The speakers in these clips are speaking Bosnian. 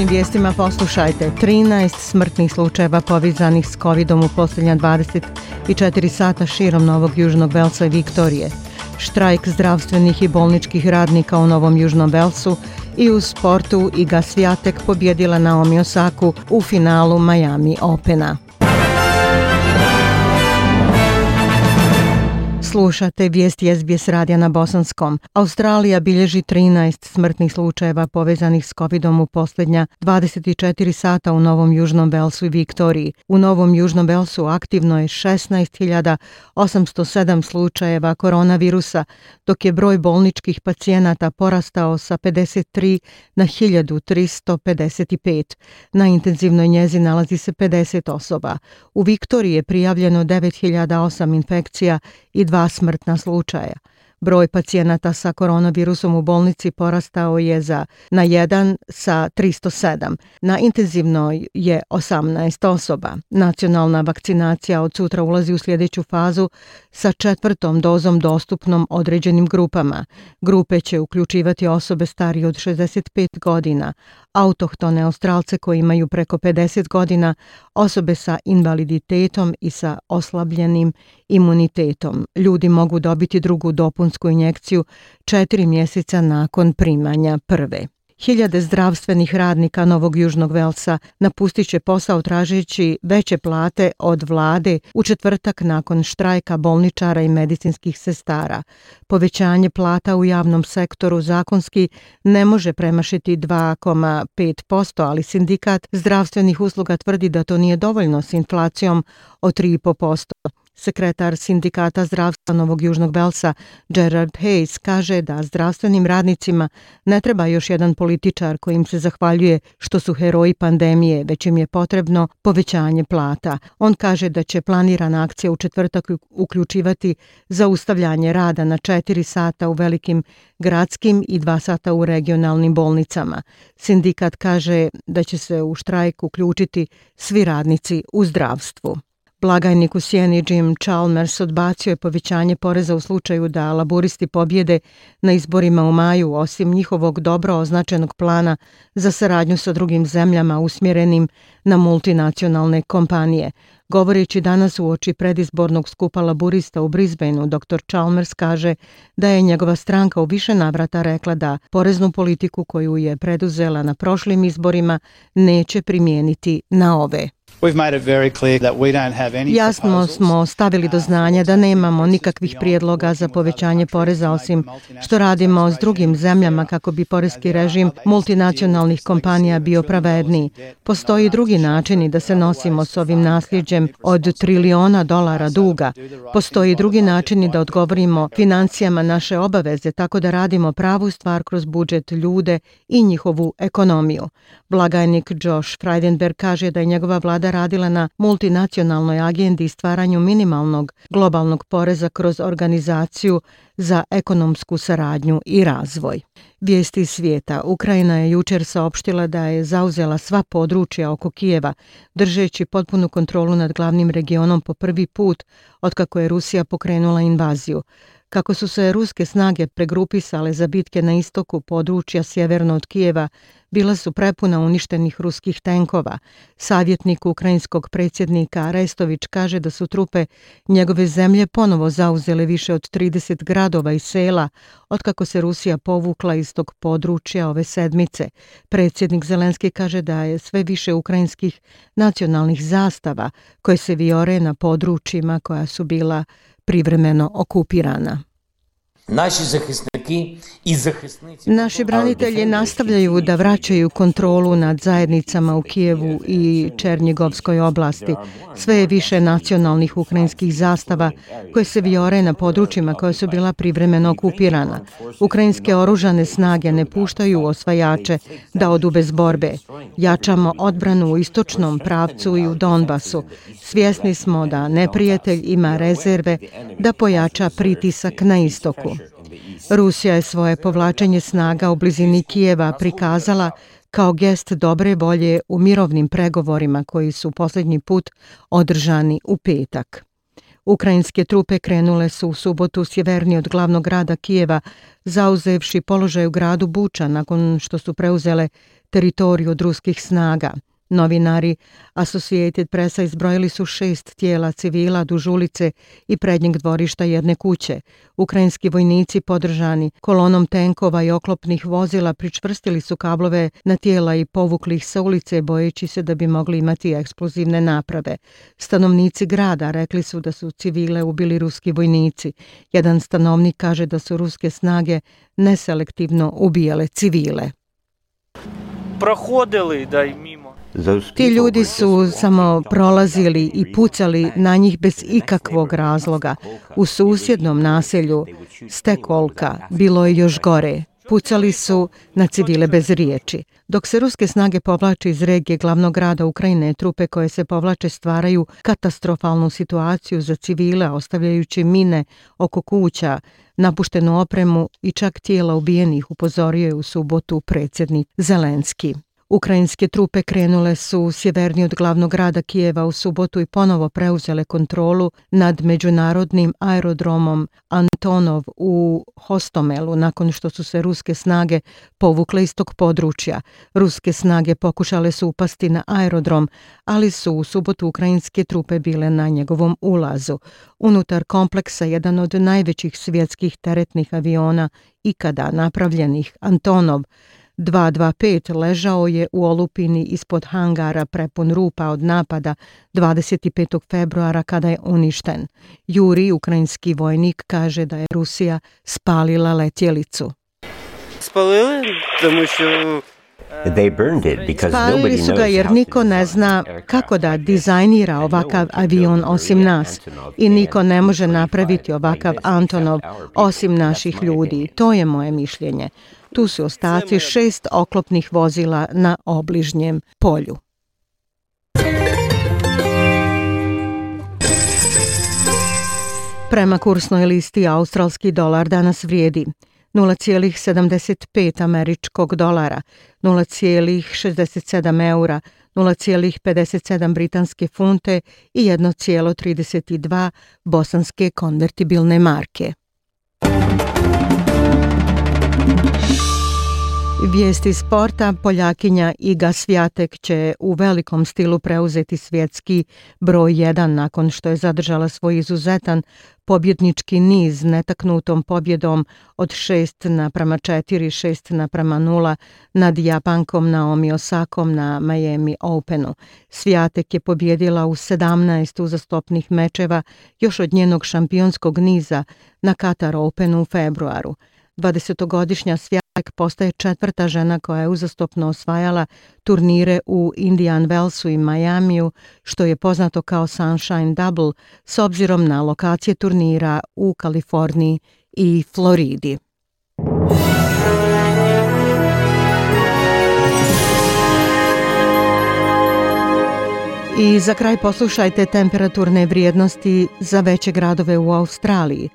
Današnjim vijestima poslušajte 13 smrtnih slučajeva povezanih s COVID-om u posljednja 24 sata širom Novog Južnog Velsa i Viktorije. Štrajk zdravstvenih i bolničkih radnika u Novom Južnom Velsu i u sportu Iga Svijatek pobjedila Naomi Osaku u finalu Miami Opena. Slušate vijesti SBS radija na Bosanskom. Australija bilježi 13 smrtnih slučajeva povezanih s COVID-om u posljednja 24 sata u Novom Južnom Velsu i Viktoriji. U Novom Južnom Velsu aktivno je 16.807 slučajeva koronavirusa, dok je broj bolničkih pacijenata porastao sa 53 na 1355. Na intenzivnoj njezi nalazi se 50 osoba. U Viktoriji je prijavljeno 9008 infekcija i dva smrtna slučaja. Broj pacijenata sa koronavirusom u bolnici porastao je za na 1 sa 307. Na intenzivnoj je 18 osoba. Nacionalna vakcinacija od sutra ulazi u sljedeću fazu sa četvrtom dozom dostupnom određenim grupama. Grupe će uključivati osobe starije od 65 godina, autohtone australce koji imaju preko 50 godina, osobe sa invaliditetom i sa oslabljenim imunitetom. Ljudi mogu dobiti drugu dopunsku injekciju četiri mjeseca nakon primanja prve. Hiljade zdravstvenih radnika Novog Južnog Velsa napustit će posao tražeći veće plate od vlade u četvrtak nakon štrajka bolničara i medicinskih sestara. Povećanje plata u javnom sektoru zakonski ne može premašiti 2,5%, ali sindikat zdravstvenih usluga tvrdi da to nije dovoljno s inflacijom od 3,5%. Sekretar sindikata zdravstva Novog Južnog Belsa Gerard Hayes kaže da zdravstvenim radnicima ne treba još jedan političar kojim se zahvaljuje što su heroji pandemije, već im je potrebno povećanje plata. On kaže da će planirana akcija u četvrtak uključivati zaustavljanje rada na 4 sata u velikim gradskim i 2 sata u regionalnim bolnicama. Sindikat kaže da će se u štrajk uključiti svi radnici u zdravstvu. Blagajnik u Sjeni Jim Chalmers odbacio je povećanje poreza u slučaju da laboristi pobjede na izborima u maju, osim njihovog dobro označenog plana za saradnju sa drugim zemljama usmjerenim na multinacionalne kompanije. Govoreći danas u oči predizbornog skupa laburista u Brisbaneu, dr. Chalmers kaže da je njegova stranka u više navrata rekla da poreznu politiku koju je preduzela na prošlim izborima neće primijeniti na ove. Jasno smo stavili do znanja da nemamo nikakvih prijedloga za povećanje poreza osim što radimo s drugim zemljama kako bi porezki režim multinacionalnih kompanija bio pravedniji. Postoji drugi načini da se nosimo s ovim nasljeđem od triliona dolara duga. Postoji drugi načini da odgovorimo financijama naše obaveze tako da radimo pravu stvar kroz budžet ljude i njihovu ekonomiju. Blagajnik Josh Freidenberg kaže da je njegova vlada radila na multinacionalnoj agendi i stvaranju minimalnog globalnog poreza kroz organizaciju za ekonomsku saradnju i razvoj. Vijesti svijeta. Ukrajina je jučer saopštila da je zauzela sva područja oko Kijeva, držeći potpunu kontrolu nad glavnim regionom po prvi put otkako je Rusija pokrenula invaziju. Kako su se ruske snage pregrupisale za bitke na istoku područja sjeverno od Kijeva, bila su prepuna uništenih ruskih tenkova. Savjetnik ukrajinskog predsjednika Arestović kaže da su trupe njegove zemlje ponovo zauzele više od 30 gradova i sela, otkako se Rusija povukla iz tog područja ove sedmice. Predsjednik Zelenski kaže da je sve više ukrajinskih nacionalnih zastava koje se viore na područjima koja su bila privremeno okupirana. Naši zahisniki i zahisnici... Naši branitelji nastavljaju da vraćaju kontrolu nad zajednicama u Kijevu i Černjegovskoj oblasti. Sve je više nacionalnih ukrajinskih zastava koje se viore na područjima koje su bila privremeno okupirana. Ukrajinske oružane snage ne puštaju osvajače da odu bez borbe. Jačamo odbranu u istočnom pravcu i u Donbasu. Svjesni smo da neprijatelj ima rezerve da pojača pritisak na istoku. Rusija je svoje povlačenje snaga u blizini Kijeva prikazala kao gest dobre volje u mirovnim pregovorima koji su posljednji put održani u petak. Ukrajinske trupe krenule su u subotu sjeverni od glavnog grada Kijeva, zauzevši položaj u gradu Buča nakon što su preuzele teritoriju od ruskih snaga – Novinari Associated Pressa izbrojili su šest tijela civila duž ulice i prednjeg dvorišta jedne kuće. Ukrajinski vojnici podržani kolonom tenkova i oklopnih vozila pričvrstili su kablove na tijela i povukli ih sa ulice bojeći se da bi mogli imati eksplozivne naprave. Stanovnici grada rekli su da su civile ubili ruski vojnici. Jedan stanovnik kaže da su ruske snage neselektivno ubijale civile. Prohodili da im Ti ljudi su samo prolazili i pucali na njih bez ikakvog razloga. U susjednom naselju Stekolka bilo je još gore. Pucali su na civile bez riječi. Dok se ruske snage povlače iz regije glavnog grada Ukrajine, trupe koje se povlače stvaraju katastrofalnu situaciju za civile, ostavljajući mine oko kuća, napuštenu opremu i čak tijela ubijenih, upozorio je u subotu predsjednik Zelenski. Ukrajinske trupe krenule su sjeverni od glavnog grada Kijeva u subotu i ponovo preuzele kontrolu nad međunarodnim aerodromom Antonov u Hostomelu nakon što su se ruske snage povukle iz tog područja. Ruske snage pokušale su upasti na aerodrom, ali su u subotu ukrajinske trupe bile na njegovom ulazu. Unutar kompleksa jedan od najvećih svjetskih teretnih aviona ikada napravljenih Antonov 225 ležao je u olupini ispod hangara prepun rupa od napada 25. februara kada je uništen. Juri, ukrajinski vojnik, kaže da je Rusija spalila letjelicu. Spalili? Zato što Spalili su ga jer niko ne zna kako da dizajnira ovakav avion osim nas i niko ne može napraviti ovakav Antonov osim naših ljudi. To je moje mišljenje. Tu su ostaci šest oklopnih vozila na obližnjem polju. Prema kursnoj listi australski dolar danas vrijedi 0,75 američkog dolara, 0,67 eura, 0,57 britanske funte i 1,32 bosanske konvertibilne marke. Vijesti sporta, Poljakinja Iga Svjatek će u velikom stilu preuzeti svjetski broj 1 nakon što je zadržala svoj izuzetan pobjednički niz netaknutom pobjedom od 6 naprama 4, 6 naprama 0 nad Japankom Naomi Osakom na Miami Openu. Svijatek je pobjedila u 17 uzastopnih mečeva još od njenog šampionskog niza na Qatar Openu u februaru. 20-godišnja Svijatek postaje četvrta žena koja je uzastopno osvajala turnire u Indian Wellsu i Majamiju, što je poznato kao Sunshine Double, s obzirom na lokacije turnira u Kaliforniji i Floridi. I za kraj poslušajte temperaturne vrijednosti za veće gradove u Australiji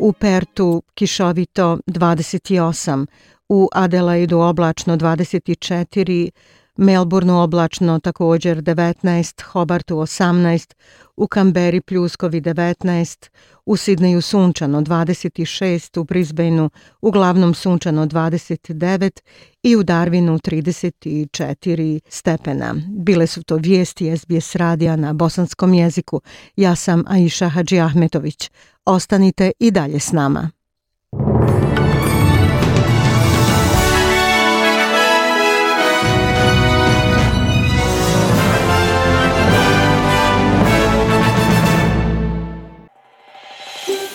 u Pertu kišovito 28, u Adelaidu oblačno 24, Melbourneu oblačno također 19, Hobartu 18, u Kamberi pljuskovi 19, u Sidneju sunčano 26, u Brisbaneu uglavnom sunčano 29 i u Darwinu 34 stepena. Bile su to vijesti SBS radija na bosanskom jeziku. Ja sam Aisha Hadži Ahmetović. Ostanite i dalje s nama.